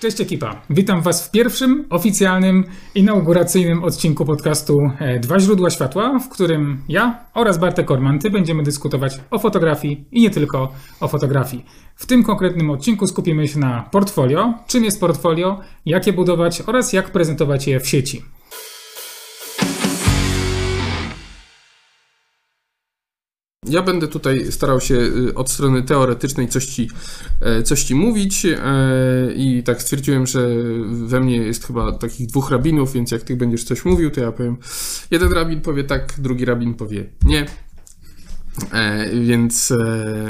Cześć ekipa. Witam Was w pierwszym oficjalnym, inauguracyjnym odcinku podcastu e, Dwa źródła światła, w którym ja oraz Bartek Ormanty będziemy dyskutować o fotografii i nie tylko o fotografii. W tym konkretnym odcinku skupimy się na portfolio, czym jest portfolio, jak je budować oraz jak prezentować je w sieci. Ja będę tutaj starał się y, od strony teoretycznej coś ci, e, coś ci mówić e, i tak stwierdziłem, że we mnie jest chyba takich dwóch rabinów, więc jak ty będziesz coś mówił, to ja powiem, jeden rabin powie tak, drugi rabin powie nie. E, więc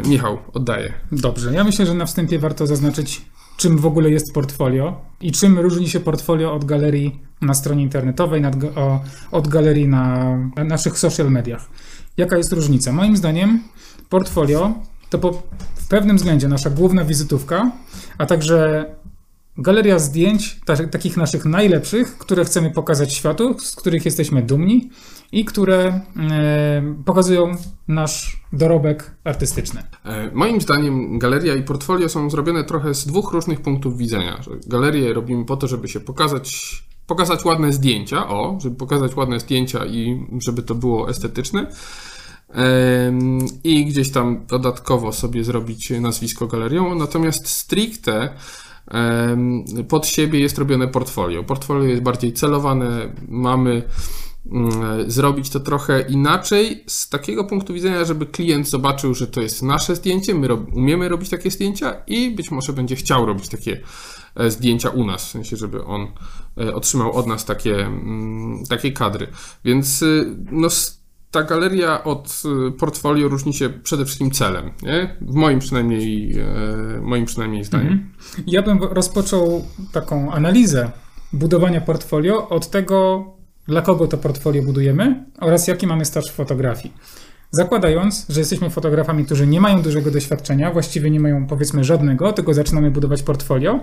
Michał, oddaję. Dobrze, ja myślę, że na wstępie warto zaznaczyć, czym w ogóle jest portfolio i czym różni się portfolio od galerii na stronie internetowej, od galerii na naszych social mediach. Jaka jest różnica? Moim zdaniem portfolio to po, w pewnym względzie nasza główna wizytówka, a także galeria zdjęć takich naszych najlepszych, które chcemy pokazać światu, z których jesteśmy dumni i które e, pokazują nasz dorobek artystyczny. E, moim zdaniem galeria i portfolio są zrobione trochę z dwóch różnych punktów widzenia. Galerię robimy po to, żeby się pokazać pokazać ładne zdjęcia, o, żeby pokazać ładne zdjęcia i żeby to było estetyczne. I gdzieś tam dodatkowo sobie zrobić nazwisko galerią. Natomiast stricte pod siebie jest robione portfolio. Portfolio jest bardziej celowane, mamy mm, zrobić to trochę inaczej, z takiego punktu widzenia, żeby klient zobaczył, że to jest nasze zdjęcie, my umiemy robić takie zdjęcia i być może będzie chciał robić takie zdjęcia u nas, w sensie, żeby on e, otrzymał od nas takie, mm, takie kadry. Więc y, no, ta galeria od y, portfolio różni się przede wszystkim celem, nie? W moim przynajmniej, e, moim przynajmniej zdaniem. Mhm. Ja bym rozpoczął taką analizę budowania portfolio od tego, dla kogo to portfolio budujemy oraz jaki mamy staż w fotografii. Zakładając, że jesteśmy fotografami, którzy nie mają dużego doświadczenia, właściwie nie mają powiedzmy żadnego, tylko zaczynamy budować portfolio, e,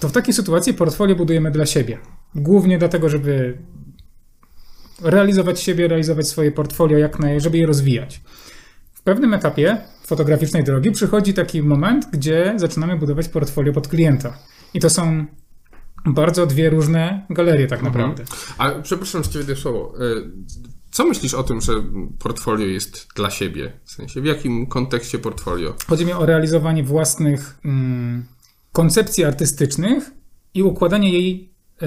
to w takiej sytuacji portfolio budujemy dla siebie. Głównie dlatego, żeby realizować siebie, realizować swoje portfolio, jak naj, żeby je rozwijać. W pewnym etapie fotograficznej drogi przychodzi taki moment, gdzie zaczynamy budować portfolio pod klienta. I to są bardzo dwie różne galerie, tak mhm. naprawdę. A przepraszam, że ci słowo. E, co myślisz o tym, że portfolio jest dla siebie? W sensie, w jakim kontekście portfolio? Chodzi mi o realizowanie własnych mm, koncepcji artystycznych i układanie jej e,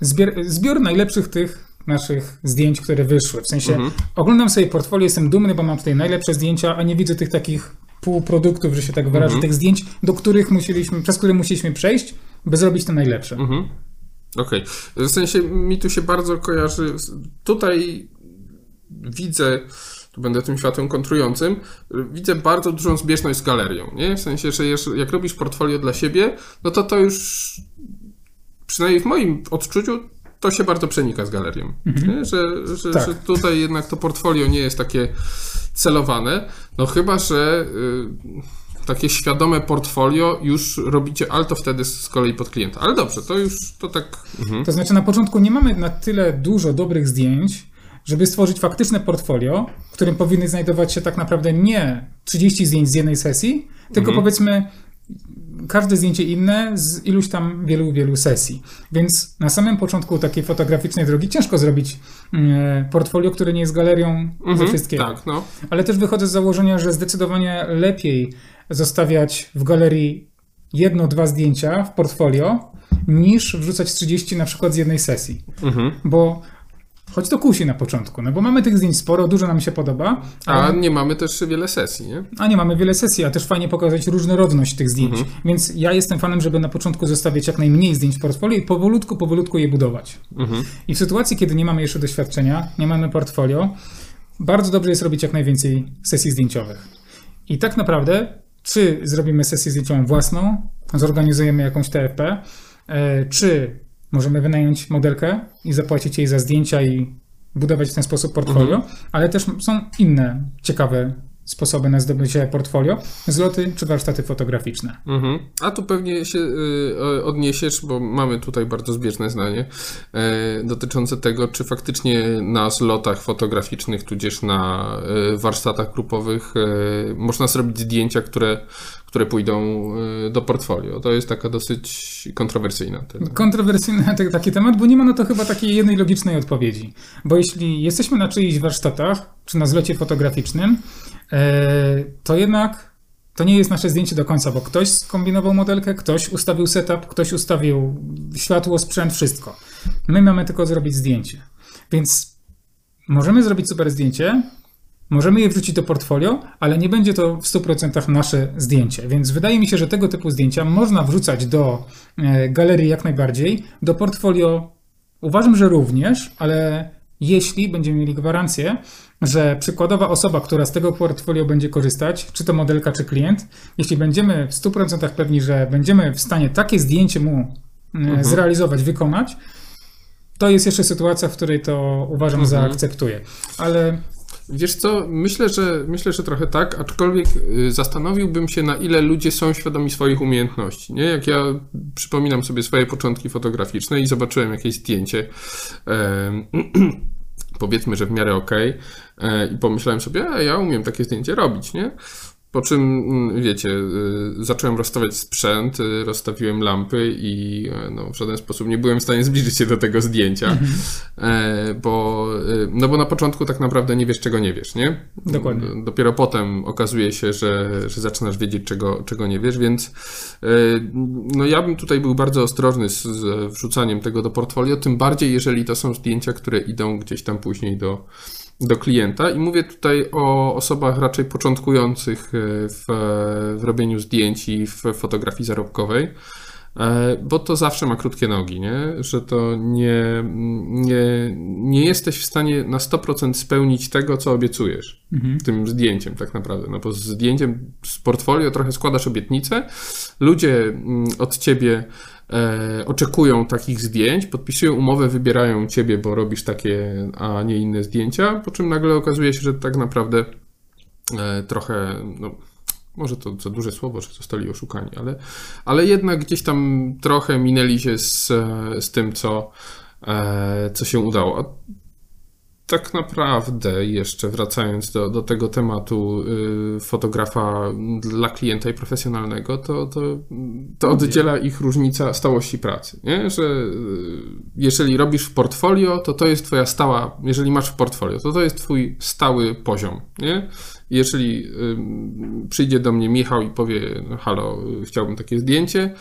zbior, zbiór najlepszych tych naszych zdjęć, które wyszły. W sensie mhm. oglądam sobie portfolio, jestem dumny, bo mam tutaj najlepsze zdjęcia, a nie widzę tych takich półproduktów, że się tak wyrażę, mhm. tych zdjęć, do których musieliśmy, przez które musieliśmy przejść, by zrobić te najlepsze. Mhm. Okej. Okay. W sensie mi tu się bardzo kojarzy. Tutaj widzę, tu będę tym światłem kontrującym, widzę bardzo dużą zbieżność z galerią. Nie? W sensie, że jak robisz portfolio dla siebie, no to to już przynajmniej w moim odczuciu to się bardzo przenika z galerią. Mhm. Że, że, tak. że, tutaj jednak to portfolio nie jest takie celowane, no chyba, że y, takie świadome portfolio już robicie, ale to wtedy z kolei pod klienta. Ale dobrze, to już to tak. Mhm. To znaczy na początku nie mamy na tyle dużo dobrych zdjęć, żeby stworzyć faktyczne portfolio, w którym powinny znajdować się tak naprawdę nie 30 zdjęć z jednej sesji, tylko mhm. powiedzmy każde zdjęcie inne z iluś tam wielu, wielu sesji. Więc na samym początku takiej fotograficznej drogi ciężko zrobić mm, portfolio, które nie jest galerią mhm, ze wszystkiego. Tak, no. Ale też wychodzę z założenia, że zdecydowanie lepiej zostawiać w galerii jedno, dwa zdjęcia w portfolio, niż wrzucać 30 na przykład z jednej sesji. Mhm. Bo Choć to kusi na początku, no bo mamy tych zdjęć sporo, dużo nam się podoba. A nie mamy też wiele sesji, nie? A nie mamy wiele sesji, a też fajnie pokazać różnorodność tych zdjęć. Mhm. Więc ja jestem fanem, żeby na początku zostawiać jak najmniej zdjęć w portfolio i powolutku, powolutku je budować. Mhm. I w sytuacji, kiedy nie mamy jeszcze doświadczenia, nie mamy portfolio, bardzo dobrze jest robić jak najwięcej sesji zdjęciowych. I tak naprawdę czy zrobimy sesję zdjęciową własną, zorganizujemy jakąś TFP, e, czy możemy wynająć modelkę i zapłacić jej za zdjęcia i budować w ten sposób portfolio, Mhm. ale też są inne ciekawe sposoby na zdobycie portfolio, zloty czy warsztaty fotograficzne. Mhm. A tu pewnie się y, odniesiesz, bo mamy tutaj bardzo zbieżne zdanie e, dotyczące tego, czy faktycznie na zlotach fotograficznych, tudzież na e, warsztatach grupowych e, można zrobić zdjęcia, które, które pójdą do portfolio. To jest taka dosyć kontrowersyjna. Kontrowersyjny taki temat, bo nie ma na to chyba takiej jednej logicznej odpowiedzi. Bo jeśli jesteśmy na czyichś warsztatach, czy na zlocie fotograficznym, to jednak to nie jest nasze zdjęcie do końca, bo ktoś skombinował modelkę, ktoś ustawił setup, ktoś ustawił światło, sprzęt, wszystko. My mamy tylko zrobić zdjęcie. Więc możemy zrobić super zdjęcie, Możemy je wrzucić do portfolio, ale nie będzie to w 100% nasze zdjęcie. Więc wydaje mi się, że tego typu zdjęcia można wrzucać do e, galerii jak najbardziej. Do portfolio uważam, że również, ale jeśli będziemy mieli gwarancję, że przykładowa osoba, która z tego portfolio będzie korzystać, czy to modelka, czy klient, jeśli będziemy w 100% pewni, że będziemy w stanie takie zdjęcie mu e, zrealizować, wykonać, to jest jeszcze sytuacja, w której to uważam za akceptuję. Ale Wiesz co, myślę, że myślę, że trochę tak, aczkolwiek y, zastanowiłbym się, na ile ludzie są świadomi swoich umiejętności. Nie? Jak ja przypominam sobie swoje początki fotograficzne i zobaczyłem jakieś zdjęcie, powiedzmy, że w miarę okej, e, i pomyślałem sobie, a ja umiem takie zdjęcie robić, nie? Po czym, mm, wiecie, y, zacząłem rozstawiać sprzęt, y, rozstawiłem lampy i e, no, w żaden sposób nie byłem w stanie zbliżyć się do tego zdjęcia, e, bo, y, no bo na początku tak naprawdę nie wiesz, czego nie wiesz, nie? Dokładnie. Dopiero potem okazuje się, że, że zaczynasz wiedzieć, czego, czego nie wiesz, więc e, no ja bym tutaj był bardzo ostrożny z, z wrzucaniem tego do portfolio, tym bardziej jeżeli to są zdjęcia, które idą gdzieś tam później do, do klienta. I mówię tutaj o osobach raczej początkujących e, w, w robieniu zdjęć i w fotografii zarobkowej, e, bo to zawsze ma krótkie nogi, nie? że to nie, nie, nie jesteś w stanie na 100% spełnić tego, co obiecujesz tym zdjęciem tak naprawdę, no bo z zdjęciem z portfolio trochę składasz obietnicę, ludzie mm, od ciebie e, oczekują takich zdjęć, podpisują umowę, wybierają ciebie, bo robisz takie, a nie inne zdjęcia, po czym nagle okazuje się, że tak naprawdę e, trochę, no, może to za duże słowo, że zostali oszukani, ale, ale jednak gdzieś tam trochę minęli się z, e, z tym, co, co się udało. Tak naprawdę, jeszcze wracając do, do tego tematu y, fotografa dla klienta i profesjonalnego, to, to, to oddziela ich różnica stałości pracy. Nie? Że y, jeżeli robisz w portfolio, to to jest twoja stała, jeżeli masz w portfolio, to to jest twój stały poziom. Nie? Jeżeli y, przyjdzie do mnie Michał i powie, no, halo, chciałbym takie zdjęcie,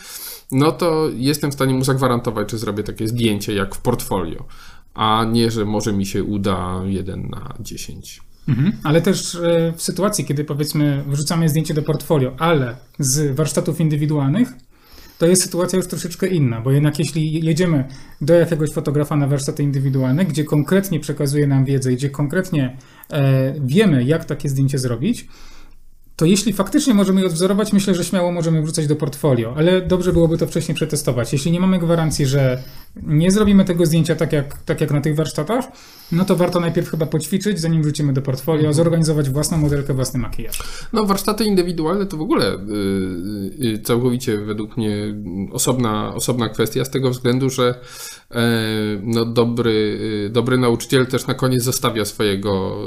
no to jestem w stanie mu zagwarantować, że zrobię takie zdjęcie jak w portfolio a nie, że może mi się uda 1 na 10. Mhm. Ale też e, w sytuacji, kiedy powiedzmy wrzucamy zdjęcie do portfolio, ale z warsztatów indywidualnych, to jest sytuacja już troszeczkę inna, bo jednak jeśli jedziemy do jakiegoś fotografa na warsztaty indywidualne, gdzie konkretnie przekazuje nam wiedzę, gdzie konkretnie e, wiemy, jak takie zdjęcie zrobić, to jeśli faktycznie możemy je odwzorować, myślę, że śmiało możemy wrzucać do portfolio, ale dobrze byłoby to wcześniej przetestować. Jeśli nie mamy gwarancji, że nie zrobimy tego zdjęcia tak jak, tak jak na tych warsztatach, no to warto najpierw chyba poćwiczyć, zanim wrócimy do portfolio, zorganizować własną modelkę, własny makijaż. No, warsztaty indywidualne to w ogóle y, y, całkowicie według mnie osobna, osobna kwestia, z tego względu, że e, no, dobry, y, dobry nauczyciel też na koniec zostawia swojego,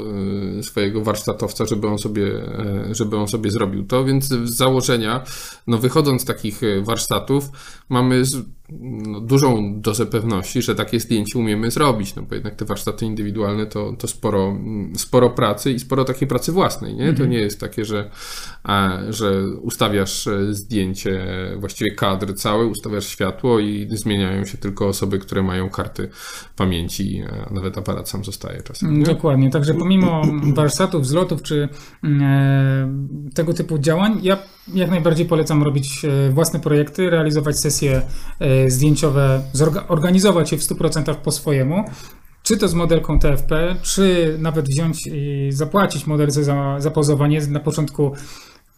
y, swojego warsztatowca, żeby on, sobie, e, żeby on sobie zrobił to, więc z założenia, no, wychodząc z takich e, warsztatów, mamy z, no, dużą dozę pewności, że takie zdjęcie umiemy zrobić, no bo jednak te warsztaty indywidualne to, to sporo, mm, sporo pracy i sporo takiej pracy własnej, nie? To nie jest takie, że, a, że ustawiasz e, zdjęcie, właściwie kadr cały, ustawiasz światło i zmieniają się tylko osoby, które mają karty pamięci, a nawet aparat sam zostaje czasem, nie? Dokładnie, także pomimo warsztatów, zlotów czy e, tego typu działań, ja jak najbardziej polecam robić e, własne projekty, realizować sesje e, zdjęciowe, organizować je w 100% po swojemu. Czy to z modelką TFP, czy nawet wziąć i zapłacić modelce za, za pozowanie. Na początku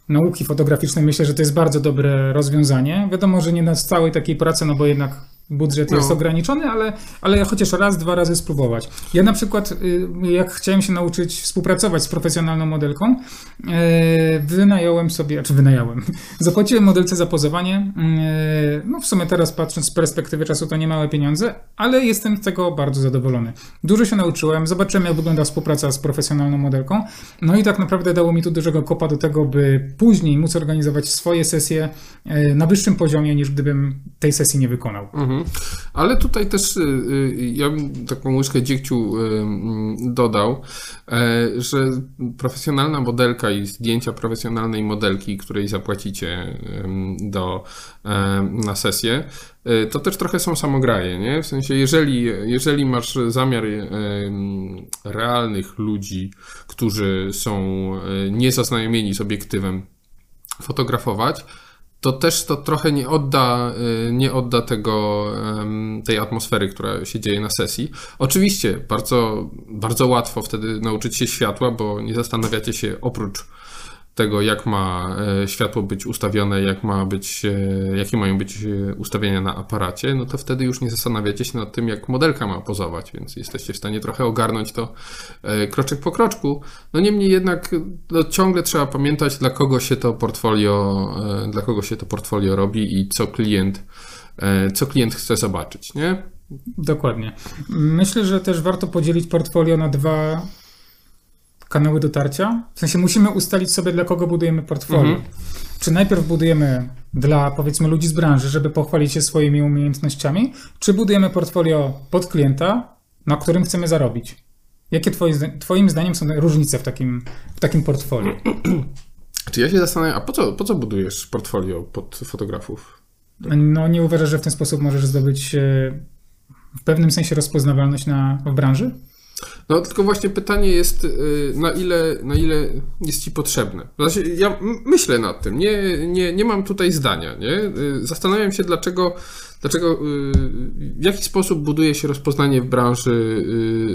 nauki fotograficznej myślę, że to jest bardzo dobre rozwiązanie. Wiadomo, że nie na całej takiej pracy, no bo jednak budżet No. jest ograniczony, ale, ale chociaż raz, dwa razy spróbować. Ja na przykład, y, jak chciałem się nauczyć współpracować z profesjonalną modelką, y, wynająłem sobie, czy wynająłem, zapłaciłem modelce za pozowanie. y, No w sumie teraz patrząc z perspektywy czasu to nie małe pieniądze, ale jestem z tego bardzo zadowolony. Dużo się nauczyłem, zobaczyłem jak wygląda współpraca z profesjonalną modelką, no i tak naprawdę dało mi to dużego kopa do tego, by później móc organizować swoje sesje na wyższym poziomie, niż gdybym tej sesji nie wykonał. Mhm. Ale tutaj też y, y, ja bym taką łyżkę dziegciu y, mm, dodał, e, że profesjonalna modelka i zdjęcia profesjonalnej modelki, której zapłacicie do, em, na sesję, y, to też trochę są samograje, nie? W sensie, jeżeli, jeżeli masz zamiar realnych ludzi, którzy są niezaznajomieni z obiektywem, fotografować, to też to trochę nie odda, y, nie odda tego, tej atmosfery, która się dzieje na sesji. Oczywiście bardzo, bardzo łatwo wtedy nauczyć się światła, bo nie zastanawiacie się oprócz tego, jak ma e, światło być ustawione, jak ma być, e, jakie mają być e, ustawienia na aparacie, no to wtedy już nie zastanawiacie się nad tym, jak modelka ma pozować, więc jesteście w stanie trochę ogarnąć to kroczek po kroczku. No niemniej jednak no, ciągle trzeba pamiętać, dla kogo się to portfolio, dla kogo się to portfolio robi i co klient, co klient chce zobaczyć, nie? Dokładnie. Myślę, że też warto podzielić portfolio na dwa kanały dotarcia. W sensie musimy ustalić sobie, dla kogo budujemy portfolio. Mhm. Czy najpierw budujemy dla, powiedzmy, ludzi z branży, żeby pochwalić się swoimi umiejętnościami, czy budujemy portfolio pod klienta, na którym chcemy zarobić? Jakie twoje, twoim zdaniem są różnice w takim, w takim portfolio? Czy ja się zastanawiam, a po co, po co budujesz portfolio pod fotografów? No nie uważasz, że w ten sposób możesz zdobyć e, w pewnym sensie rozpoznawalność na, w branży? No tylko właśnie pytanie jest, y, na ile, na ile jest ci potrzebne. Znaczy, ja myślę nad tym, nie, nie, nie mam tutaj zdania. Nie? Y, Zastanawiam się, dlaczego, dlaczego y, w jaki sposób buduje się rozpoznanie w branży,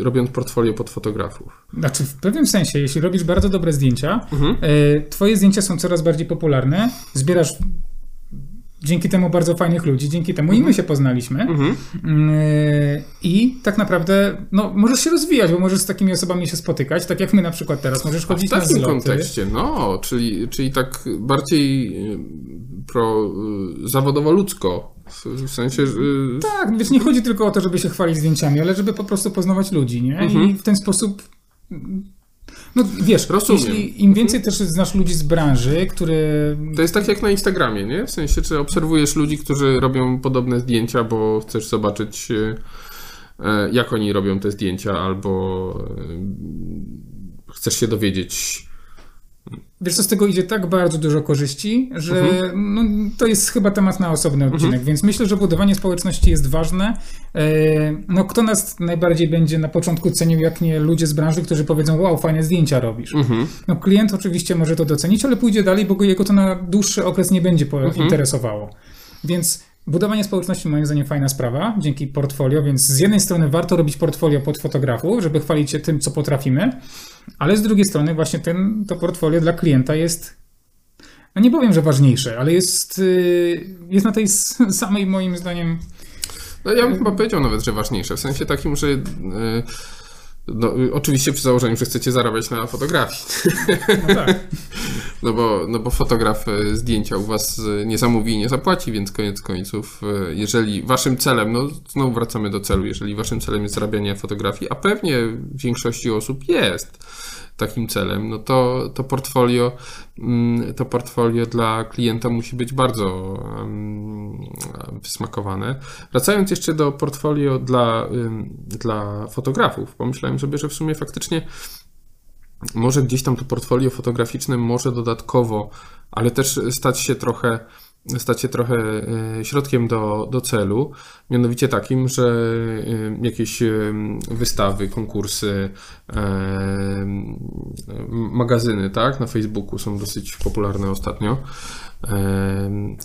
robiąc portfolio pod fotografów. Znaczy, w pewnym sensie, jeśli robisz bardzo dobre zdjęcia, Mhm. twoje zdjęcia są coraz bardziej popularne, zbierasz dzięki temu bardzo fajnych ludzi, dzięki temu i my się poznaliśmy. Mhm. E, I tak naprawdę, no, możesz się rozwijać, bo możesz z takimi osobami się spotykać, tak jak my na przykład teraz. Możesz w chodzić na takim zloty. kontekście, no, czyli, czyli tak bardziej y, pro, y, zawodowo-ludzko. W, w sensie, że... y, Tak, wiesz, nie chodzi tylko o to, żeby się chwalić zdjęciami, ale żeby po prostu poznawać ludzi, nie? Mhm. I w ten sposób. No wiesz, Rozumiem. jeśli im więcej też znasz ludzi z branży, które. To jest tak jak na Instagramie, nie? W sensie, czy obserwujesz ludzi, którzy robią podobne zdjęcia, bo chcesz zobaczyć, e, e, jak oni robią te zdjęcia, albo e, chcesz się dowiedzieć. Wiesz, co z tego idzie tak bardzo dużo korzyści, że Mhm. no, to jest chyba temat na osobny odcinek, więc myślę, że budowanie społeczności jest ważne. E, No, kto nas najbardziej będzie na początku cenił, jak nie ludzie z branży, którzy powiedzą, wow, fajne zdjęcia robisz. Mhm. No, klient oczywiście może to docenić, ale pójdzie dalej, bo go- jego to na dłuższy okres nie będzie Mhm. interesowało. Więc budowanie społeczności moim zdaniem fajna sprawa, dzięki portfolio, więc z jednej strony warto robić portfolio pod fotografów, żeby chwalić się tym, co potrafimy, ale z drugiej strony właśnie ten, to portfolio dla klienta jest, no nie powiem, że ważniejsze, ale jest, y, jest na tej samej moim zdaniem. No ja bym chyba powiedział nawet, że ważniejsze, w sensie takim, że e, no, oczywiście przy założeniu, że chcecie zarabiać na fotografii. no tak. No bo, no bo fotograf e, zdjęcia u was e, nie zamówi i nie zapłaci, więc koniec końców, e, jeżeli waszym celem, no znowu wracamy do celu, jeżeli waszym celem jest zarabianie fotografii, a pewnie w większości osób jest takim celem, no to, to portfolio mm, to portfolio dla klienta musi być bardzo mm, wysmakowane. Wracając jeszcze do portfolio dla, dla fotografów, pomyślałem sobie, że w sumie faktycznie może gdzieś tam to portfolio fotograficzne może dodatkowo, ale też stać się trochę, stać się trochę e, środkiem do, do celu, mianowicie takim, że e, jakieś e, wystawy, konkursy, magazyny, tak, na Facebooku są dosyć popularne ostatnio.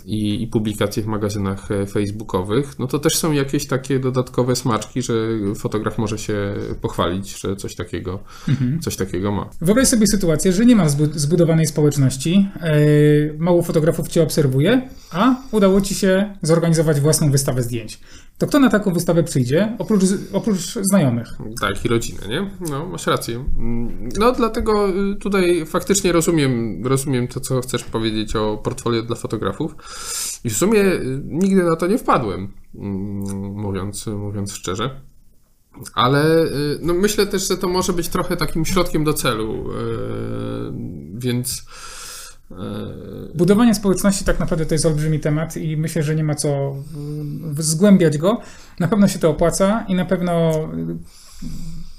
I, i publikacje w magazynach e, facebookowych, no to też są jakieś takie dodatkowe smaczki, że fotograf może się pochwalić, że coś takiego, mhm. coś takiego ma. Wyobraź sobie sytuację, że nie ma zbudowanej społeczności, mało fotografów cię obserwuje, a udało ci się zorganizować własną wystawę zdjęć to kto na taką wystawę przyjdzie, oprócz, oprócz znajomych? Tak, i rodziny, nie? No, masz rację. No, dlatego y, tutaj faktycznie rozumiem, rozumiem to, co chcesz powiedzieć o portfolio dla fotografów. I w sumie y, nigdy na to nie wpadłem, mm, mówiąc, mówiąc szczerze. Ale y, no, myślę też, że to może być trochę takim środkiem do celu, więc Budowanie społeczności tak naprawdę to jest olbrzymi temat i myślę, że nie ma co zgłębiać go. Na pewno się to opłaca i na pewno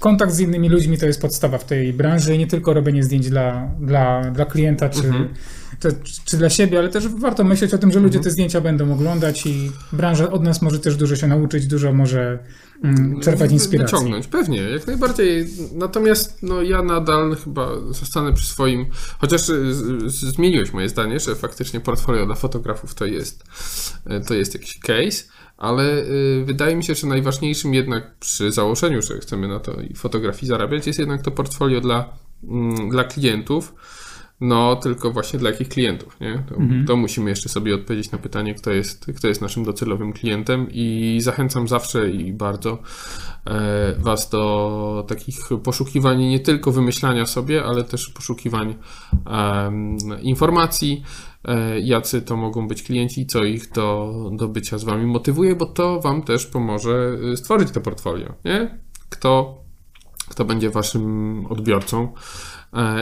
kontakt z innymi ludźmi to jest podstawa w tej branży i nie tylko robienie zdjęć dla, dla, dla klienta czy, mhm. czy, czy, dla siebie, ale też warto myśleć o tym, że ludzie mhm. te zdjęcia będą oglądać i branża od nas może też dużo się nauczyć, dużo może mm, czerpać inspirację. Wyciągnąć, pewnie, jak najbardziej. Natomiast no, ja nadal chyba zostanę przy swoim, chociaż y, zmieniłeś moje zdanie, że faktycznie portfolio dla fotografów to jest, y, to jest jakiś case ale y, wydaje mi się, że najważniejszym jednak przy założeniu, że chcemy na to i fotografii zarabiać, jest jednak to portfolio dla, mm, dla klientów. No, tylko właśnie dla jakich klientów, nie? To, mhm. to, musimy jeszcze sobie odpowiedzieć na pytanie, kto jest, kto jest naszym docelowym klientem i zachęcam zawsze i bardzo e, Was do takich poszukiwań, nie tylko wymyślania sobie, ale też poszukiwań e, informacji, E, jacy to mogą być klienci, co ich do, do bycia z Wami motywuje, bo to Wam też pomoże e, stworzyć to portfolio, nie? Kto, kto będzie Waszym odbiorcą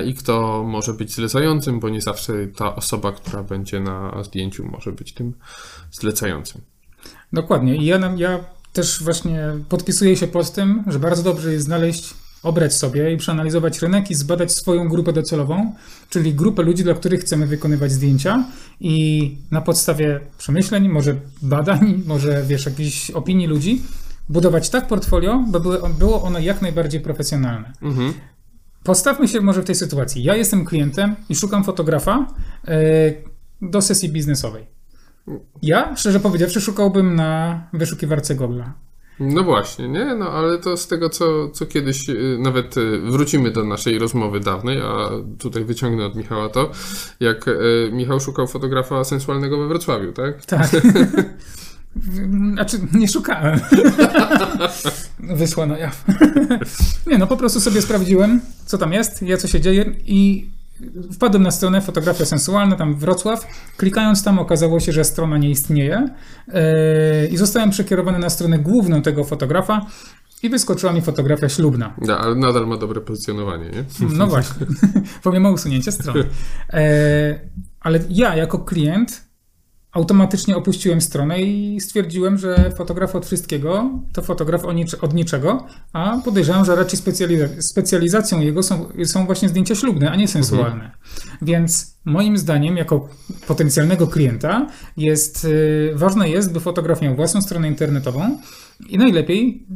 i kto może być zlecającym, bo nie zawsze ta osoba, która będzie na zdjęciu, może być tym zlecającym. Dokładnie. I ja, ja też właśnie podpisuję się po tym, że bardzo dobrze jest znaleźć obrać sobie i przeanalizować rynek i zbadać swoją grupę docelową, czyli grupę ludzi, dla których chcemy wykonywać zdjęcia i na podstawie przemyśleń, może badań, może wiesz, jakichś opinii ludzi, budować tak portfolio, by było ono jak najbardziej profesjonalne. Mhm. Postawmy się może w tej sytuacji. Ja jestem klientem i szukam fotografa yy, do sesji biznesowej. Ja, szczerze powiedziawszy, szukałbym na wyszukiwarce Google. No właśnie, nie? No ale to z tego, co, co kiedyś y, nawet y, wrócimy do naszej rozmowy dawnej, a tutaj wyciągnę od Michała to, jak y, Michał szukał fotografa sensualnego we Wrocławiu, tak? Tak. Znaczy, nie szukałem. Wyszła na jaw. Nie, no po prostu sobie sprawdziłem, co tam jest, ja co się dzieje i Wpadłem na stronę Fotografia Sensualna, tam Wrocław. Klikając tam okazało się, że strona nie istnieje yy, i zostałem przekierowany na stronę główną tego fotografa i wyskoczyła mi fotografia ślubna. No, ale nadal ma dobre pozycjonowanie, nie? No właśnie, pomimo usunięcia strony. Yy, ale ja jako klient automatycznie opuściłem stronę i stwierdziłem, że fotograf od wszystkiego to fotograf od niczego, a podejrzewam, że raczej specjaliz- specjalizacją jego są, są właśnie zdjęcia ślubne, a nie sensualne. Mhm. Więc moim zdaniem, jako potencjalnego klienta, jest y, ważne jest, by fotograf miał własną stronę internetową i najlepiej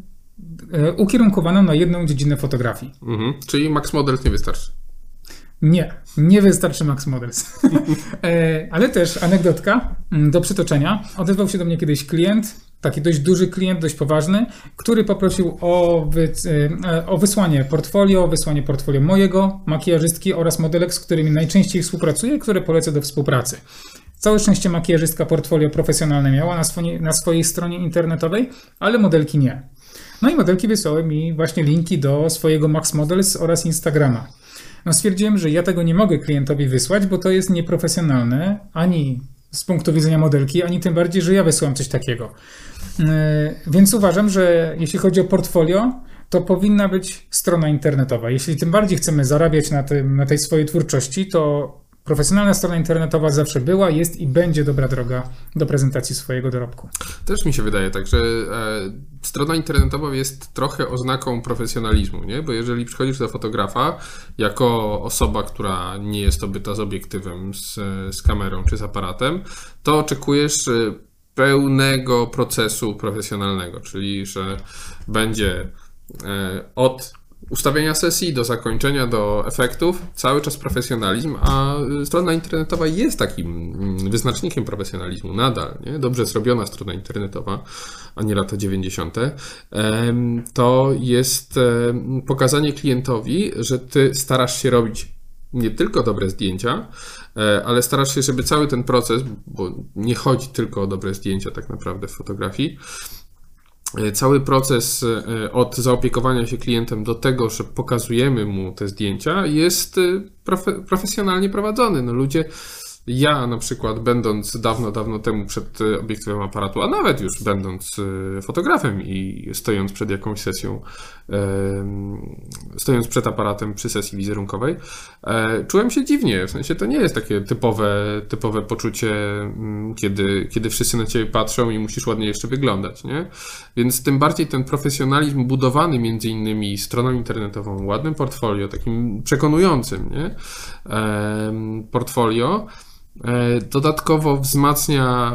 y, ukierunkowaną na jedną dziedzinę fotografii. Mhm. Czyli Max Model nie wystarczy. Nie, nie wystarczy Max Models. E, ale też anegdotka mm, do przytoczenia. Odezwał się do mnie kiedyś klient, taki dość duży klient, dość poważny, który poprosił o, wy, e, o wysłanie portfolio, wysłanie portfolio mojego, makijażystki oraz modelek, z którymi najczęściej współpracuję, które polecę do współpracy. Całe szczęście makijażystka portfolio profesjonalne miała na, swojej, na swojej stronie internetowej, ale modelki nie. No i modelki wysłały mi właśnie linki do swojego Max Models oraz Instagrama. No stwierdziłem, że ja tego nie mogę klientowi wysłać, bo to jest nieprofesjonalne ani z punktu widzenia modelki, ani tym bardziej, że ja wysyłam coś takiego. E, więc uważam, że jeśli chodzi o portfolio, to powinna być strona internetowa. Jeśli tym bardziej chcemy zarabiać na, tym, na tej swojej twórczości, to Profesjonalna strona internetowa zawsze była, jest i będzie dobra droga do prezentacji swojego dorobku. Też mi się wydaje tak, że e, strona internetowa jest trochę oznaką profesjonalizmu, nie? Bo jeżeli przychodzisz do fotografa jako osoba, która nie jest obyta z obiektywem, z, z kamerą czy z aparatem, to oczekujesz e, pełnego procesu profesjonalnego, czyli że będzie e, od ustawienia sesji, do zakończenia, do efektów, cały czas profesjonalizm, a strona internetowa jest takim mm, wyznacznikiem profesjonalizmu nadal. Nie? Dobrze zrobiona strona internetowa, a nie lata 90. To jest pokazanie klientowi, że ty starasz się robić nie tylko dobre zdjęcia, e, ale starasz się, żeby cały ten proces, bo nie chodzi tylko o dobre zdjęcia tak naprawdę w fotografii, e, cały proces e, od zaopiekowania się klientem do tego, że pokazujemy mu te zdjęcia, jest profe profesjonalnie prowadzony. No ludzie ja na przykład, będąc dawno, dawno temu przed e, obiektywem aparatu, a nawet już będąc e, fotografem i stojąc przed jakąś sesją, stojąc przed aparatem przy sesji wizerunkowej, e, czułem się dziwnie. W sensie to nie jest takie typowe, typowe poczucie, mm, kiedy, kiedy wszyscy na ciebie patrzą i musisz ładnie jeszcze wyglądać, nie? Więc tym bardziej ten profesjonalizm budowany między innymi stroną internetową, ładnym portfolio, takim przekonującym, nie? Portfolio dodatkowo wzmacnia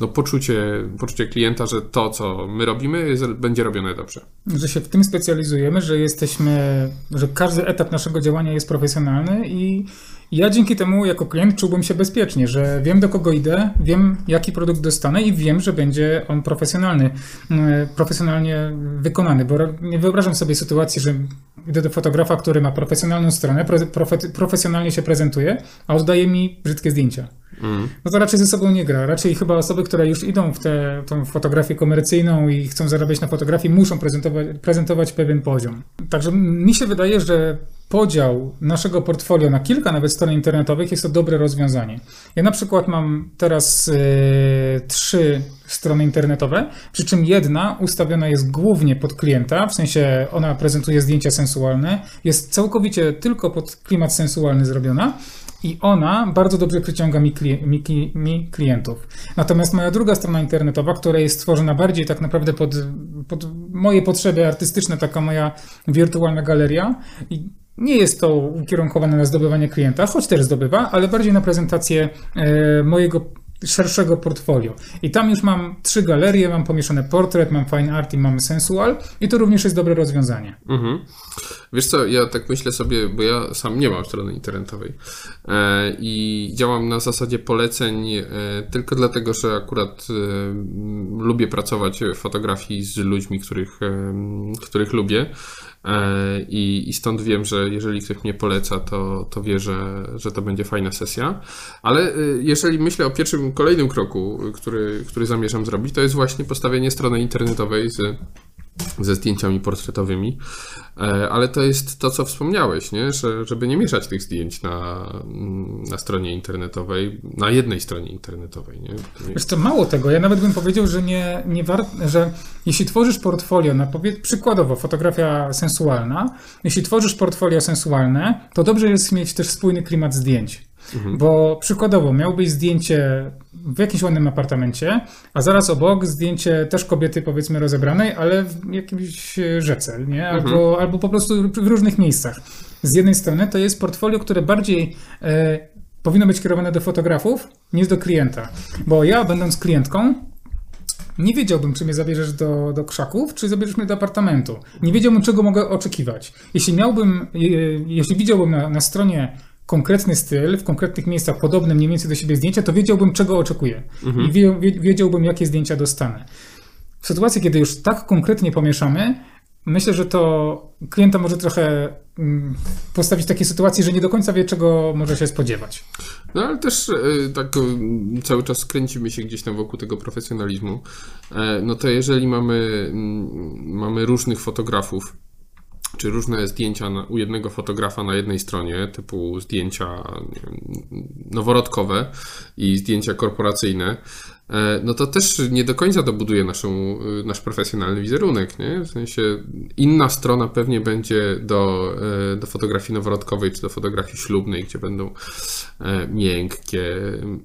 no, poczucie, poczucie klienta, że to, co my robimy, jest, będzie robione dobrze. Że się w tym specjalizujemy, że jesteśmy, że każdy etap naszego działania jest profesjonalny i ja dzięki temu jako klient czułbym się bezpiecznie, że wiem do kogo idę, wiem jaki produkt dostanę i wiem, że będzie on profesjonalny, e, profesjonalnie wykonany, bo nie wyobrażam sobie sytuacji, że idę do fotografa, który ma profesjonalną stronę, profe, profesjonalnie się prezentuje, a oddaje mi brzydkie zdjęcia. Mm. No to raczej ze sobą nie gra. Raczej chyba osoby, które już idą w tę fotografię komercyjną i chcą zarabiać na fotografii, muszą prezentować, prezentować pewien poziom. Także mi się wydaje, że podział naszego portfolio na kilka nawet stron internetowych jest to dobre rozwiązanie. Ja na przykład mam teraz yy, trzy strony internetowe, przy czym jedna ustawiona jest głównie pod klienta, w sensie ona prezentuje zdjęcia sensualne, jest całkowicie tylko pod klimat sensualny zrobiona, i ona bardzo dobrze przyciąga mi, mi, mi, klientów. Natomiast moja druga strona internetowa, która jest stworzona bardziej tak naprawdę pod, pod moje potrzeby artystyczne, taka moja wirtualna galeria, nie jest to ukierunkowane na zdobywanie klienta, choć też zdobywa, ale bardziej na prezentację e, mojego szerszego portfolio. I tam już mam trzy galerie, mam pomieszane portret, mam fine art i mam sensual i to również jest dobre rozwiązanie. Mhm. Wiesz co, ja tak myślę sobie, bo ja sam nie mam strony internetowej e, i działam na zasadzie poleceń e, tylko dlatego, że akurat e, lubię pracować w fotografii z ludźmi, których, których lubię. I, I stąd wiem, że jeżeli ktoś mnie poleca, to, to wie, że, że to będzie fajna sesja. Ale jeżeli myślę o pierwszym, kolejnym kroku, który, który zamierzam zrobić, to jest właśnie postawienie strony internetowej z ze zdjęciami portretowymi, e, ale to jest to, co wspomniałeś, nie? Że, żeby nie mieszać tych zdjęć na, na stronie internetowej, na jednej stronie internetowej. Nie? Wiesz co, mało tego, ja nawet bym powiedział, że nie, nie war, że jeśli tworzysz portfolio, na przykładowo fotografia sensualna, jeśli tworzysz portfolio sensualne, to dobrze jest mieć też spójny klimat zdjęć. Mhm. Bo przykładowo miałbyś zdjęcie w jakimś ładnym apartamencie, a zaraz obok zdjęcie też kobiety powiedzmy rozebranej, ale w jakimś rzece, nie? Albo, mhm. albo po prostu w różnych miejscach. Z jednej strony to jest portfolio, które bardziej e, powinno być kierowane do fotografów niż do klienta. Bo ja będąc klientką nie wiedziałbym, czy mnie zabierzesz do, do krzaków, czy zabierzesz mnie do apartamentu. Nie wiedziałbym, czego mogę oczekiwać. Jeśli miałbym, jeśli widziałbym na, na stronie konkretny styl, w konkretnych miejscach podobne mniej więcej do siebie zdjęcia, to wiedziałbym, czego oczekuję mhm. i wie, wiedziałbym, jakie zdjęcia dostanę. W sytuacji, kiedy już tak konkretnie pomieszamy, myślę, że to klienta może trochę mm, postawić w takiej sytuacji, że nie do końca wie, czego może się spodziewać. No ale też e, tak cały czas kręcimy się gdzieś tam wokół tego profesjonalizmu. E, no to jeżeli mamy, mamy różnych fotografów, czy różne zdjęcia na, u jednego fotografa na jednej stronie, typu zdjęcia wiem, noworodkowe i zdjęcia korporacyjne, e, no to też nie do końca dobuduje naszą, e, nasz profesjonalny wizerunek. Nie? W sensie inna strona pewnie będzie do, e, do fotografii noworodkowej czy do fotografii ślubnej, gdzie będą miękkie,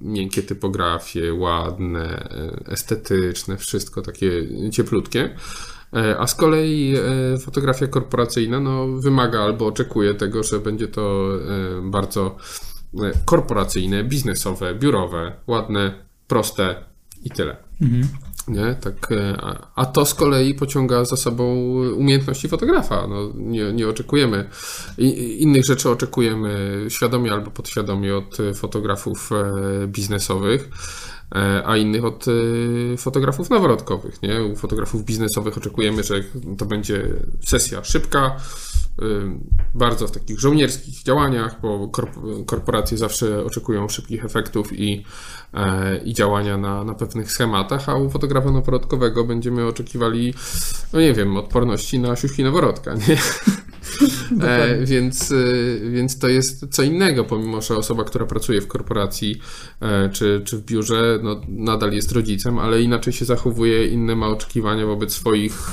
miękkie typografie, ładne, estetyczne, wszystko takie cieplutkie. E, a z kolei e, fotografia korporacyjna no, wymaga albo oczekuje tego, że będzie to e, bardzo korporacyjne, biznesowe, biurowe, ładne, proste i tyle. Mhm. Nie? Tak, a- to z kolei pociąga za sobą umiejętności fotografa. No, nie, nie oczekujemy innych rzeczy, oczekujemy świadomie albo podświadomie od fotografów biznesowych, a innych od e, fotografów noworodkowych. Nie? U fotografów biznesowych oczekujemy, że to będzie sesja szybka, bardzo w takich żołnierskich działaniach, bo korp- korporacje zawsze oczekują szybkich efektów i, e, i działania na, na pewnych schematach, a u fotografa noworodkowego będziemy oczekiwali, no nie wiem, odporności na siuśki noworodka, nie? E, więc, e, więc to jest co innego, pomimo że osoba, która pracuje w korporacji e, czy, czy w biurze, no, nadal jest rodzicem, ale inaczej się zachowuje, inne ma oczekiwania wobec swoich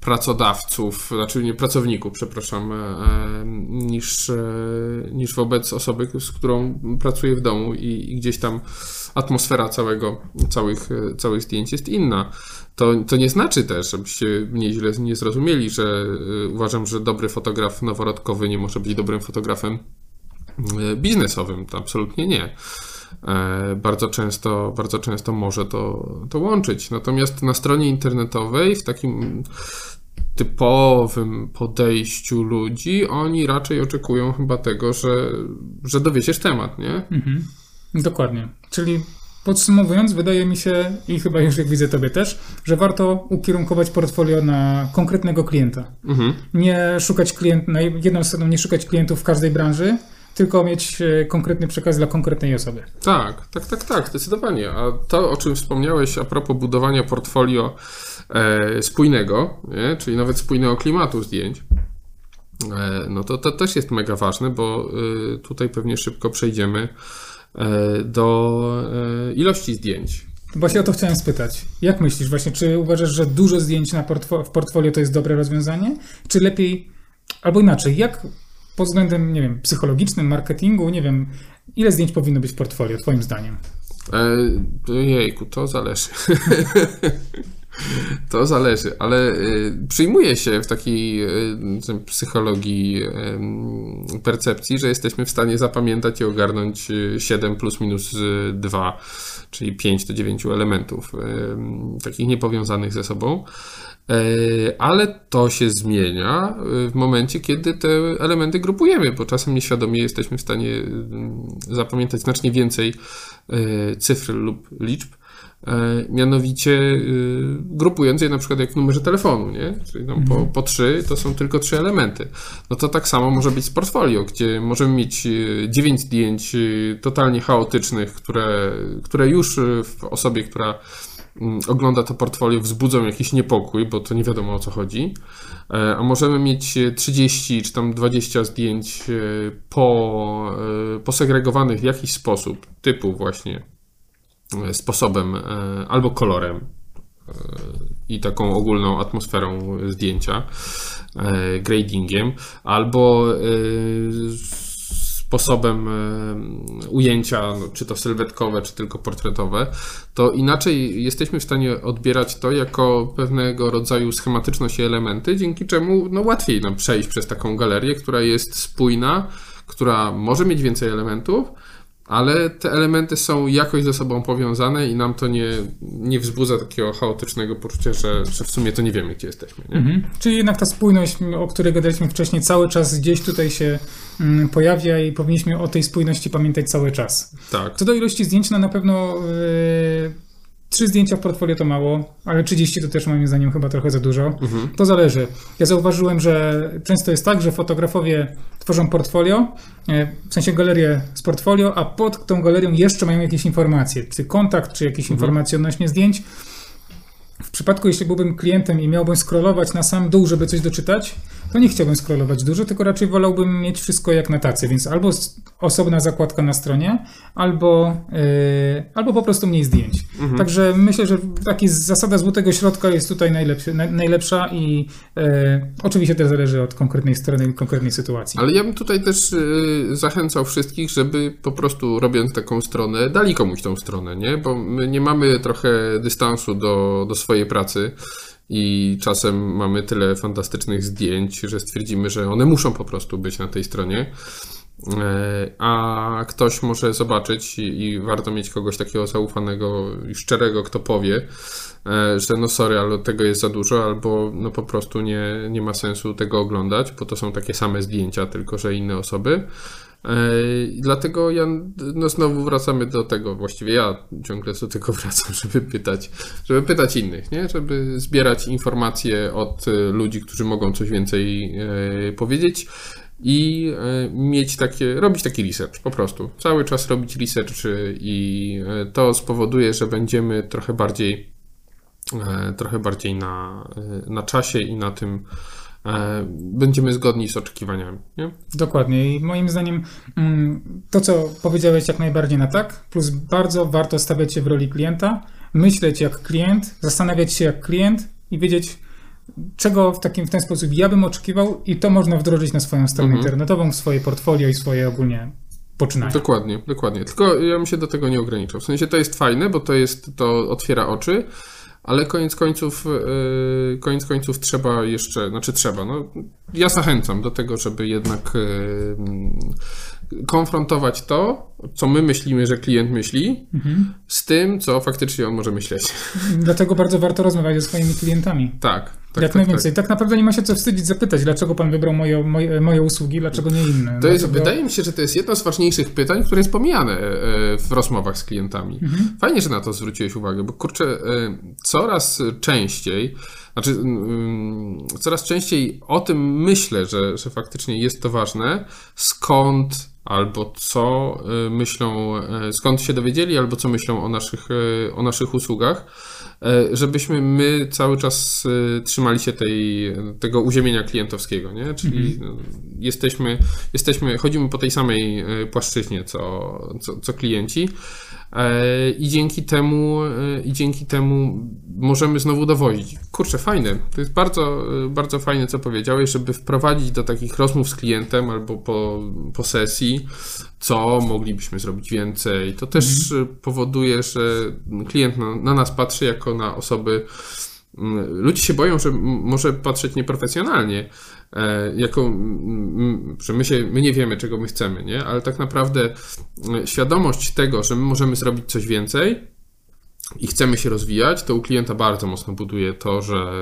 pracodawców, znaczy nie pracowników, przepraszam, e, niż, e, niż wobec osoby, z którą pracuje w domu i, i gdzieś tam atmosfera całego, całych, e, całych zdjęć jest inna. To, to nie znaczy też, żebyście mnie źle nie zrozumieli, że uważam, że dobry fotograf noworodkowy nie może być dobrym fotografem biznesowym. To absolutnie nie. E, Bardzo często, bardzo często może to, to łączyć. Natomiast na stronie internetowej, w takim typowym podejściu ludzi, oni raczej oczekują chyba tego, że, że dowiesiesz temat, nie? Mhm. Dokładnie. Czyli podsumowując, wydaje mi się, i chyba już jak widzę tobie też, że warto ukierunkować portfolio na konkretnego klienta. Mhm. Nie szukać klient, na jedną stroną nie szukać klientów w każdej branży, tylko mieć e, konkretny przekaz dla konkretnej osoby. Tak, tak, tak, tak, zdecydowanie. A to, o czym wspomniałeś a propos budowania portfolio e, spójnego, nie? czyli nawet spójnego klimatu zdjęć, e, no to, to też jest mega ważne, bo e, tutaj pewnie szybko przejdziemy e, do ilości zdjęć. Właśnie o to chciałem spytać. Jak myślisz właśnie, czy uważasz, że dużo zdjęć na portfo- w portfolio to jest dobre rozwiązanie? Czy lepiej, albo inaczej, jak pod względem, nie wiem, psychologicznym, marketingu, nie wiem, ile zdjęć powinno być w portfolio, twoim zdaniem? E, jejku, to zależy. to zależy, ale y, przyjmuje się w takiej y, psychologii y, percepcji, że jesteśmy w stanie zapamiętać i ogarnąć y, 7 plus minus y, 2, czyli 5 do 9 elementów takich niepowiązanych ze sobą. E, Ale to się zmienia w momencie, kiedy te elementy grupujemy, bo czasem nieświadomie jesteśmy w stanie zapamiętać znacznie więcej cyfr lub liczb, mianowicie y, grupując je na przykład jak w numerze telefonu, nie? Czyli tam po, po trzy to są tylko trzy elementy. No to tak samo może być z portfolio, gdzie możemy mieć y, dziewięć zdjęć y, totalnie chaotycznych, które, które już w osobie, która mm, ogląda to portfolio, wzbudzą jakiś niepokój, bo to nie wiadomo o co chodzi. E, A możemy mieć e, 30 czy tam 20 zdjęć e, po, e, posegregowanych w jakiś sposób, typu właśnie e, sposobem e, albo kolorem e, i taką ogólną atmosferą zdjęcia, e, gradingiem, albo e, sposobem e, ujęcia, no, czy to sylwetkowe, czy tylko portretowe, to inaczej jesteśmy w stanie odbierać to jako pewnego rodzaju schematyczność i elementy, dzięki czemu no, łatwiej nam przejść przez taką galerię, która jest spójna, która może mieć więcej elementów, ale te elementy są jakoś ze sobą powiązane i nam to nie, nie wzbudza takiego chaotycznego poczucia, że, że w sumie to nie wiemy, gdzie jesteśmy. Mhm. Czyli jednak ta spójność, o której gadaliśmy wcześniej, cały czas gdzieś tutaj się mm, pojawia i powinniśmy o tej spójności pamiętać cały czas. Tak. Co do ilości zdjęć, no na pewno yy, trzy zdjęcia w portfolio to mało, ale 30 to też moim zdaniem chyba trochę za dużo. Mhm. To zależy. Ja zauważyłem, że często jest tak, że fotografowie tworzą portfolio, e, w sensie galerię z portfolio, a pod tą galerią jeszcze mają jakieś informacje, czy kontakt, czy jakieś informacje odnośnie zdjęć. W przypadku, jeśli byłbym klientem i miałbym scrollować na sam dół, żeby coś doczytać, to nie chciałbym scrollować dużo, tylko raczej wolałbym mieć wszystko jak na tacy, więc albo osobna zakładka na stronie, albo, yy, albo po prostu mniej zdjęć. Także myślę, że taki zasada złotego środka jest tutaj najlepszy, naj, najlepsza i yy, oczywiście też zależy od konkretnej strony i konkretnej sytuacji. Ale ja bym tutaj też y, zachęcał wszystkich, żeby po prostu robiąc taką stronę, dali komuś tą stronę, nie? Bo my nie mamy trochę dystansu do, do swojej pracy i czasem mamy tyle fantastycznych zdjęć, że stwierdzimy, że one muszą po prostu być na tej stronie. E, a ktoś może zobaczyć i, i, warto mieć kogoś takiego zaufanego i szczerego, kto powie, e, że no sorry, ale tego jest za dużo, albo no po prostu nie, nie ma sensu tego oglądać, bo to są takie same zdjęcia, tylko że inne osoby. E, dlatego ja, no znowu wracamy do tego, właściwie ja ciągle do tego wracam, żeby pytać, żeby pytać innych, nie? żeby zbierać informacje od ludzi, którzy mogą coś więcej powiedzieć i e, mieć takie, robić taki research po prostu. Cały czas robić research i e, to spowoduje, że będziemy trochę bardziej e, trochę bardziej na, na czasie i na tym będziemy zgodni z oczekiwaniami. Nie? Dokładnie i moim zdaniem mm, to, co powiedziałeś jak najbardziej na tak, plus bardzo warto stawiać się w roli klienta, myśleć jak klient, zastanawiać się jak klient i wiedzieć, czego w, takim, w ten sposób ja bym oczekiwał i to można wdrożyć na swoją stronę mhm. internetową, w swoje portfolio i swoje ogólnie poczynania. Dokładnie, dokładnie. Tylko ja bym się do tego nie ograniczał. W sensie to jest fajne, bo to jest, to otwiera oczy, ale koniec końców, yy, koniec końców trzeba jeszcze, znaczy trzeba, no ja zachęcam do tego, żeby jednak yy, konfrontować to, co my myślimy, że klient myśli, mhm. z tym, co faktycznie on może myśleć. Dlatego bardzo warto rozmawiać ze swoimi klientami. Tak. Tak, Jak tak, najwięcej. Tak. tak. naprawdę nie ma się co wstydzić zapytać, dlaczego pan wybrał moje, moje, moje usługi, dlaczego nie inne. To jest, wydaje mi się, że to jest jedno z ważniejszych pytań, które jest pomijane e, w rozmowach z klientami. Mhm. Fajnie, że na to zwróciłeś uwagę, bo kurczę, e, coraz częściej, znaczy mm, coraz częściej o tym myślę, że, że faktycznie jest to ważne, skąd albo co e, myślą, skąd się dowiedzieli, albo co myślą o naszych, o naszych usługach. E, żebyśmy my cały czas e, trzymali się tej, tego uziemienia klientowskiego, nie? Czyli mhm. jesteśmy, jesteśmy, chodzimy po tej samej e, płaszczyźnie co, co, co klienci. I dzięki temu, i dzięki temu możemy znowu dowozić. Kurczę, fajne. To jest bardzo, bardzo fajne, co powiedziałeś, żeby wprowadzić do takich rozmów z klientem albo po, po sesji, co moglibyśmy zrobić więcej. To też mhm. powoduje, że klient na, na, nas patrzy jako na osoby. Mm, ludzie się boją, że może patrzeć nieprofesjonalnie, e, jako, że my, się, my nie wiemy, czego my chcemy, nie? ale tak naprawdę e, świadomość tego, że my możemy zrobić coś więcej, i chcemy się rozwijać, to u klienta bardzo mocno buduje to, że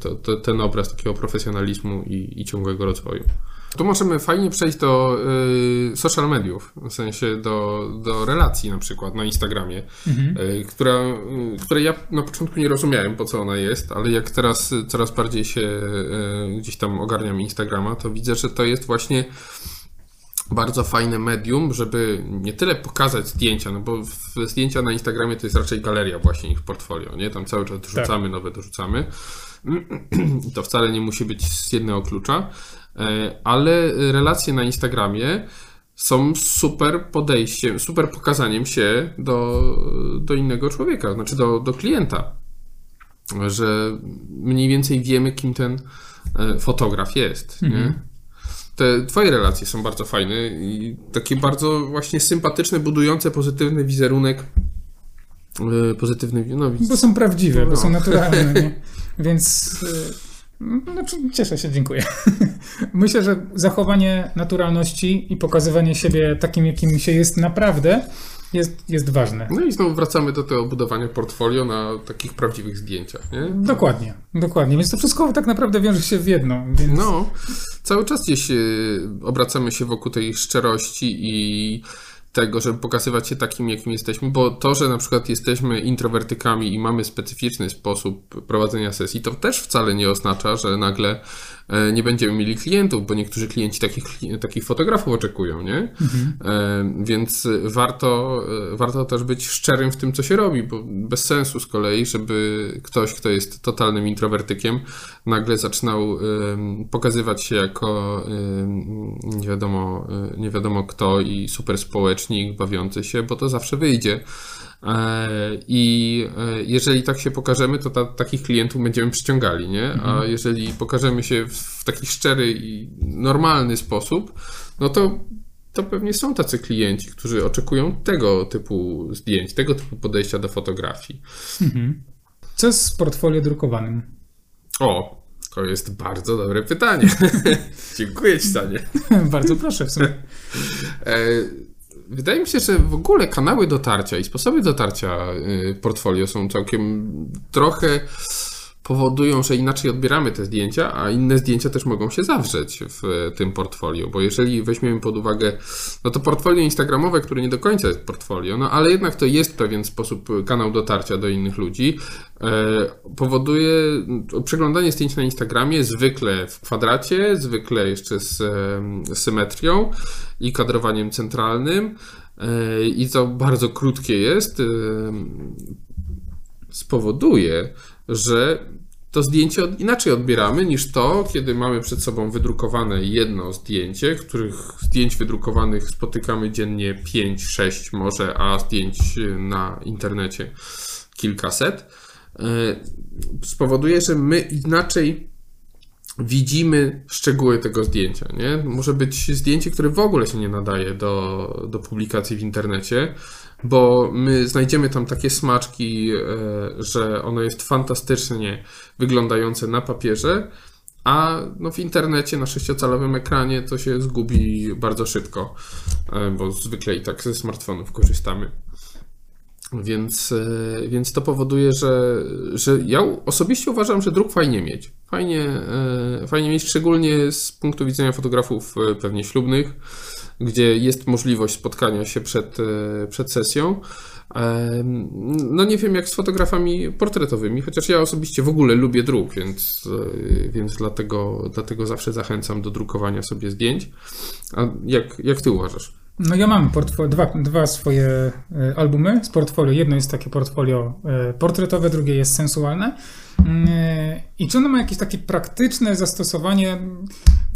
to, to, ten obraz takiego profesjonalizmu i, i ciągłego rozwoju. Tu możemy fajnie przejść do y, social mediów, w sensie do, do relacji na przykład na Instagramie, mhm. y, która, y, której ja na początku nie rozumiałem, po co ona jest, ale jak teraz coraz bardziej się y, gdzieś tam ogarniam Instagrama, to widzę, że to jest właśnie bardzo fajne medium, żeby nie tyle pokazać zdjęcia, no bo zdjęcia na Instagramie to jest raczej galeria właśnie ich portfolio, nie? Tam cały czas dorzucamy, tak. nowe dorzucamy. To wcale nie musi być z jednego klucza, ale relacje na Instagramie są super podejściem, super pokazaniem się do, do innego człowieka, znaczy do, do klienta. Że mniej więcej wiemy, kim ten e, fotograf jest. Mhm. Nie? te twoje relacje są bardzo fajne i takie bardzo właśnie sympatyczne, budujące pozytywny wizerunek. E, pozytywny, no, Bo są prawdziwe, no. bo są naturalne? Więc e, znaczy, cieszę się, dziękuję. Myślę, że zachowanie naturalności i pokazywanie siebie takim, jakim się jest naprawdę, jest, jest ważne. No i znowu wracamy do tego budowania portfolio na takich prawdziwych zdjęciach, nie? Dokładnie, dokładnie. Więc to wszystko tak naprawdę wiąże się w jedno. Więc... No, cały czas gdzieś e, obracamy się wokół tej szczerości i tego, żeby pokazywać się takim, jakim jesteśmy, bo to, że na przykład jesteśmy introwertykami i mamy specyficzny sposób prowadzenia sesji, to też wcale nie oznacza, że nagle e, nie będziemy mieli klientów, bo niektórzy klienci takich, takich fotografów oczekują, nie? Mhm. E, więc warto, e, warto też być szczerym w tym, co się robi, bo bez sensu z kolei, żeby ktoś, kto jest totalnym introwertykiem, nagle zaczynał pokazywać się jako nie wiadomo, nie wiadomo kto i super społecznik bawiący się, bo to zawsze wyjdzie. E, I e, jeżeli tak się pokażemy, to ta, takich klientów będziemy przyciągali, nie? A mhm. jeżeli pokażemy się w taki szczery i normalny sposób, no to, to pewnie są tacy klienci, którzy oczekują tego typu zdjęć, tego typu podejścia do fotografii. Mhm. Co z portfolio drukowanym? O, To jest bardzo dobre pytanie. Dziękuję Ci, Stanie. Bardzo proszę w sumie. Wydaje mi się, że w ogóle kanały dotarcia i sposoby dotarcia y, portfolio są całkiem trochę powodują, że inaczej odbieramy te zdjęcia, a inne zdjęcia też mogą się zawrzeć w tym portfolio, bo jeżeli weźmiemy pod uwagę, no to portfolio instagramowe, które nie do końca jest portfolio, no ale jednak to jest pewien sposób, kanał dotarcia do innych ludzi, e, powoduje przeglądanie zdjęć na Instagramie zwykle w kwadracie, zwykle jeszcze z, symetrią i kadrowaniem centralnym e, i to bardzo krótkie jest, e, spowoduje, że to zdjęcie inaczej odbieramy niż to, kiedy mamy przed sobą wydrukowane jedno zdjęcie, których zdjęć wydrukowanych spotykamy dziennie 5, 6 może, a zdjęć na internecie kilkaset. E, spowoduje, że my inaczej widzimy szczegóły tego zdjęcia. Nie? Może być zdjęcie, które w ogóle się nie nadaje do, do publikacji w internecie, bo my znajdziemy tam takie smaczki, e, że ono jest fantastycznie wyglądające na papierze, a no w internecie na sześciocalowym ekranie to się zgubi bardzo szybko, e, bo zwykle i tak ze smartfonów korzystamy. Więc, e, więc to powoduje, że, że ja osobiście uważam, że druk fajnie mieć. Fajnie, fajnie mieć, szczególnie z punktu widzenia fotografów pewnie ślubnych gdzie jest możliwość spotkania się przed, e, przed sesją. No nie wiem jak z fotografami portretowymi, chociaż ja osobiście w ogóle lubię druk, więc, e, więc dlatego, dlatego zawsze zachęcam do drukowania sobie zdjęć. A jak, jak ty uważasz? No ja mam dwa, dwa swoje e, albumy z portfolio. Jedno jest takie portfolio portretowe, drugie jest sensualne. Mm, I czy ono ma jakieś takie praktyczne zastosowanie?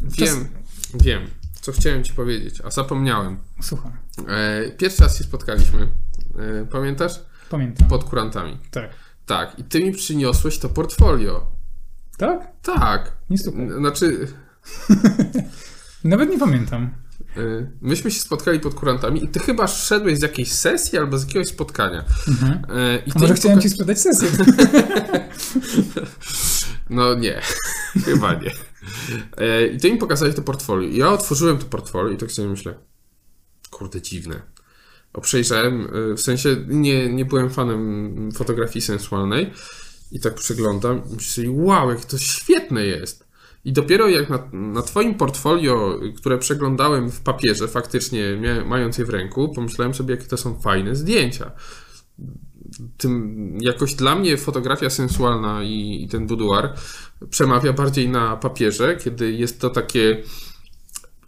Wiem, wiem co chciałem ci powiedzieć, a zapomniałem. Słucham. E, pierwszy raz się spotkaliśmy. E, pamiętasz? Pamiętam. Pod kurantami. Tak. Tak. I ty mi przyniosłeś to portfolio. Tak? Tak. Nie super. Znaczy... Nawet nie pamiętam. E, myśmy się spotkali pod kurantami i ty chyba szedłeś z jakiejś sesji albo z jakiegoś spotkania. Mhm. I może chciałem ci sprzedać sesję. no nie, chyba nie. E, I ty mi pokazałeś to portfolio. Ja otworzyłem to portfolio i tak sobie myślę, kurde, dziwne. Przejrzałem, e, w sensie nie, nie byłem fanem fotografii sensualnej i tak przeglądam i myślę wow, jak to świetne jest. I dopiero jak na, na Twoim portfolio, które przeglądałem w papierze, faktycznie mając je w ręku, pomyślałem sobie, jakie to są fajne zdjęcia tym jakoś dla mnie fotografia sensualna i, i ten boudoir przemawia bardziej na papierze, kiedy jest to takie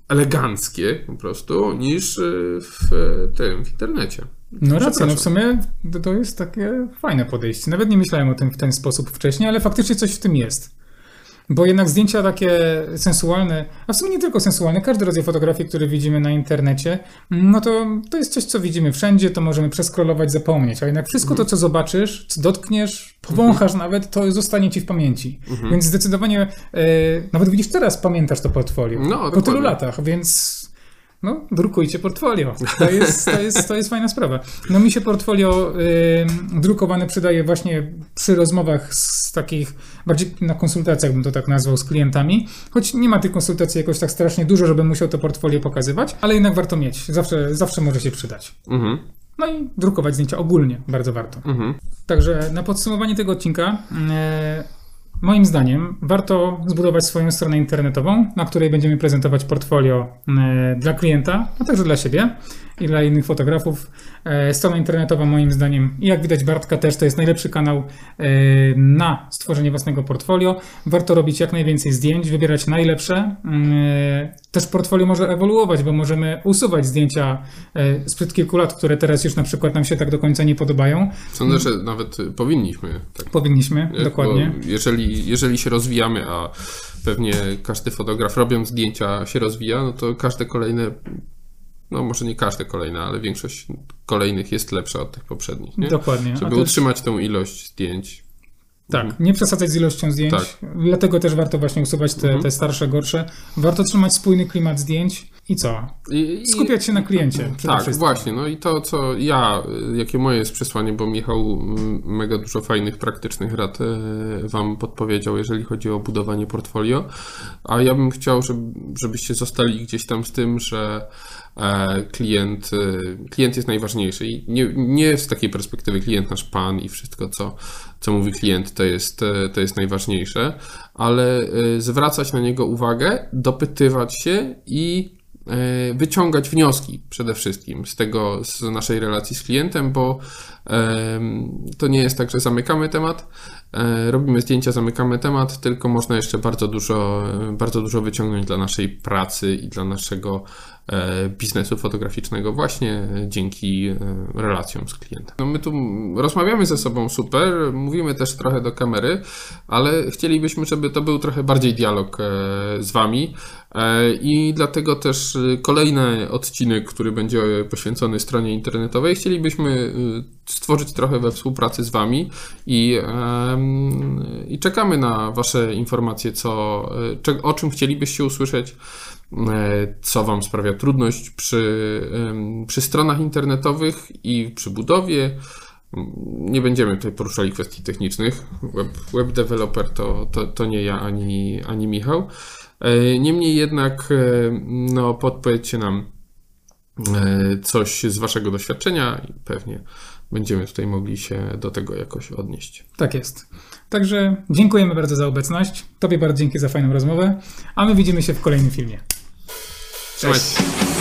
eleganckie po prostu, niż y, w tym, w internecie. No racja, no w sumie to jest takie fajne podejście. Nawet nie myślałem o tym w ten sposób wcześniej, ale faktycznie coś w tym jest. Bo jednak zdjęcia takie sensualne, a w sumie nie tylko sensualne, każdy rodzaj fotografii, który widzimy na internecie, no to, to jest coś, co widzimy wszędzie, to możemy przeskrolować, zapomnieć, a jednak wszystko to, co zobaczysz, co dotkniesz, powąchasz mhm. nawet, to zostanie ci w pamięci. Mhm. Więc zdecydowanie, e, nawet widzisz teraz, pamiętasz to portfolio. No, po tylu latach, więc no, drukujcie portfolio. To jest, to jest, to jest fajna sprawa. No mi się portfolio y, drukowane przydaje właśnie przy rozmowach z takich, bardziej na konsultacjach bym to tak nazwał, z klientami, choć nie ma tych konsultacji jakoś tak strasznie dużo, żebym musiał to portfolio pokazywać, ale jednak warto mieć. Zawsze, zawsze może się przydać. Mhm. No i drukować zdjęcia ogólnie, bardzo warto. Mhm. Także na podsumowanie tego odcinka y, Moim zdaniem warto zbudować swoją stronę internetową, na której będziemy prezentować portfolio e, dla klienta, a także dla siebie i dla innych fotografów. E, strona internetowa moim zdaniem, jak widać Bartka też, to jest najlepszy kanał e, na stworzenie własnego portfolio. Warto robić jak najwięcej zdjęć, wybierać najlepsze. Też portfolio może ewoluować, bo możemy usuwać zdjęcia sprzed kilku lat, które teraz już na przykład nam się tak do końca nie podobają. Sądzę, że nawet powinniśmy. Tak. Powinniśmy, dokładnie. Bo jeżeli jeżeli, się rozwijamy, a pewnie każdy fotograf robiąc zdjęcia się rozwija, no to każde kolejne no może nie każde kolejne, ale większość kolejnych jest lepsza od tych poprzednich. Nie? Dokładnie. Żeby utrzymać tą ilość zdjęć. Tak, Mhm. nie przesadzać z ilością zdjęć. Tak. Dlatego też warto właśnie usuwać te, Mhm. te starsze, gorsze. Warto trzymać spójny klimat zdjęć i co? I, Skupiać się na kliencie Tak, wszystkim. właśnie. No i to, co ja, jakie moje jest przesłanie, bo Michał mega dużo fajnych, praktycznych rad y, Wam podpowiedział, jeżeli chodzi o budowanie portfolio. A ja bym chciał, żeby, żebyście zostali gdzieś tam z tym, że e, klient, y, klient jest najważniejszy. I nie, nie z takiej perspektywy klient nasz pan i wszystko, co, co mówi klient, to jest, e, to jest najważniejsze, ale zwracać na niego uwagę, dopytywać się i e, wyciągać wnioski przede wszystkim z tego, z naszej relacji z klientem, bo to nie jest tak, że zamykamy temat, e, robimy zdjęcia, zamykamy temat, tylko można jeszcze bardzo dużo, e, bardzo dużo wyciągnąć dla naszej pracy i dla naszego e, biznesu fotograficznego właśnie dzięki e, relacjom z klientem. No my tu rozmawiamy ze sobą super, mówimy też trochę do kamery, ale chcielibyśmy, żeby to był trochę bardziej dialog e, z Wami e, i dlatego też e, kolejny odcinek, który będzie poświęcony stronie internetowej, chcielibyśmy e, stworzyć trochę we współpracy z Wami i, i czekamy na Wasze informacje, co, e, o czym chcielibyście usłyszeć, e, co Wam sprawia trudność przy, przy stronach internetowych i przy budowie. Nie będziemy tutaj poruszali kwestii technicznych. Web, web developer to, to, to nie ja ani, ani Michał. E, Niemniej jednak, no, podpowiedzcie nam coś z Waszego doświadczenia i pewnie będziemy tutaj mogli się do tego jakoś odnieść. Tak jest. Także dziękujemy bardzo za obecność. Tobie bardzo dzięki za fajną rozmowę, a my widzimy się w kolejnym filmie. Trzymajcie się.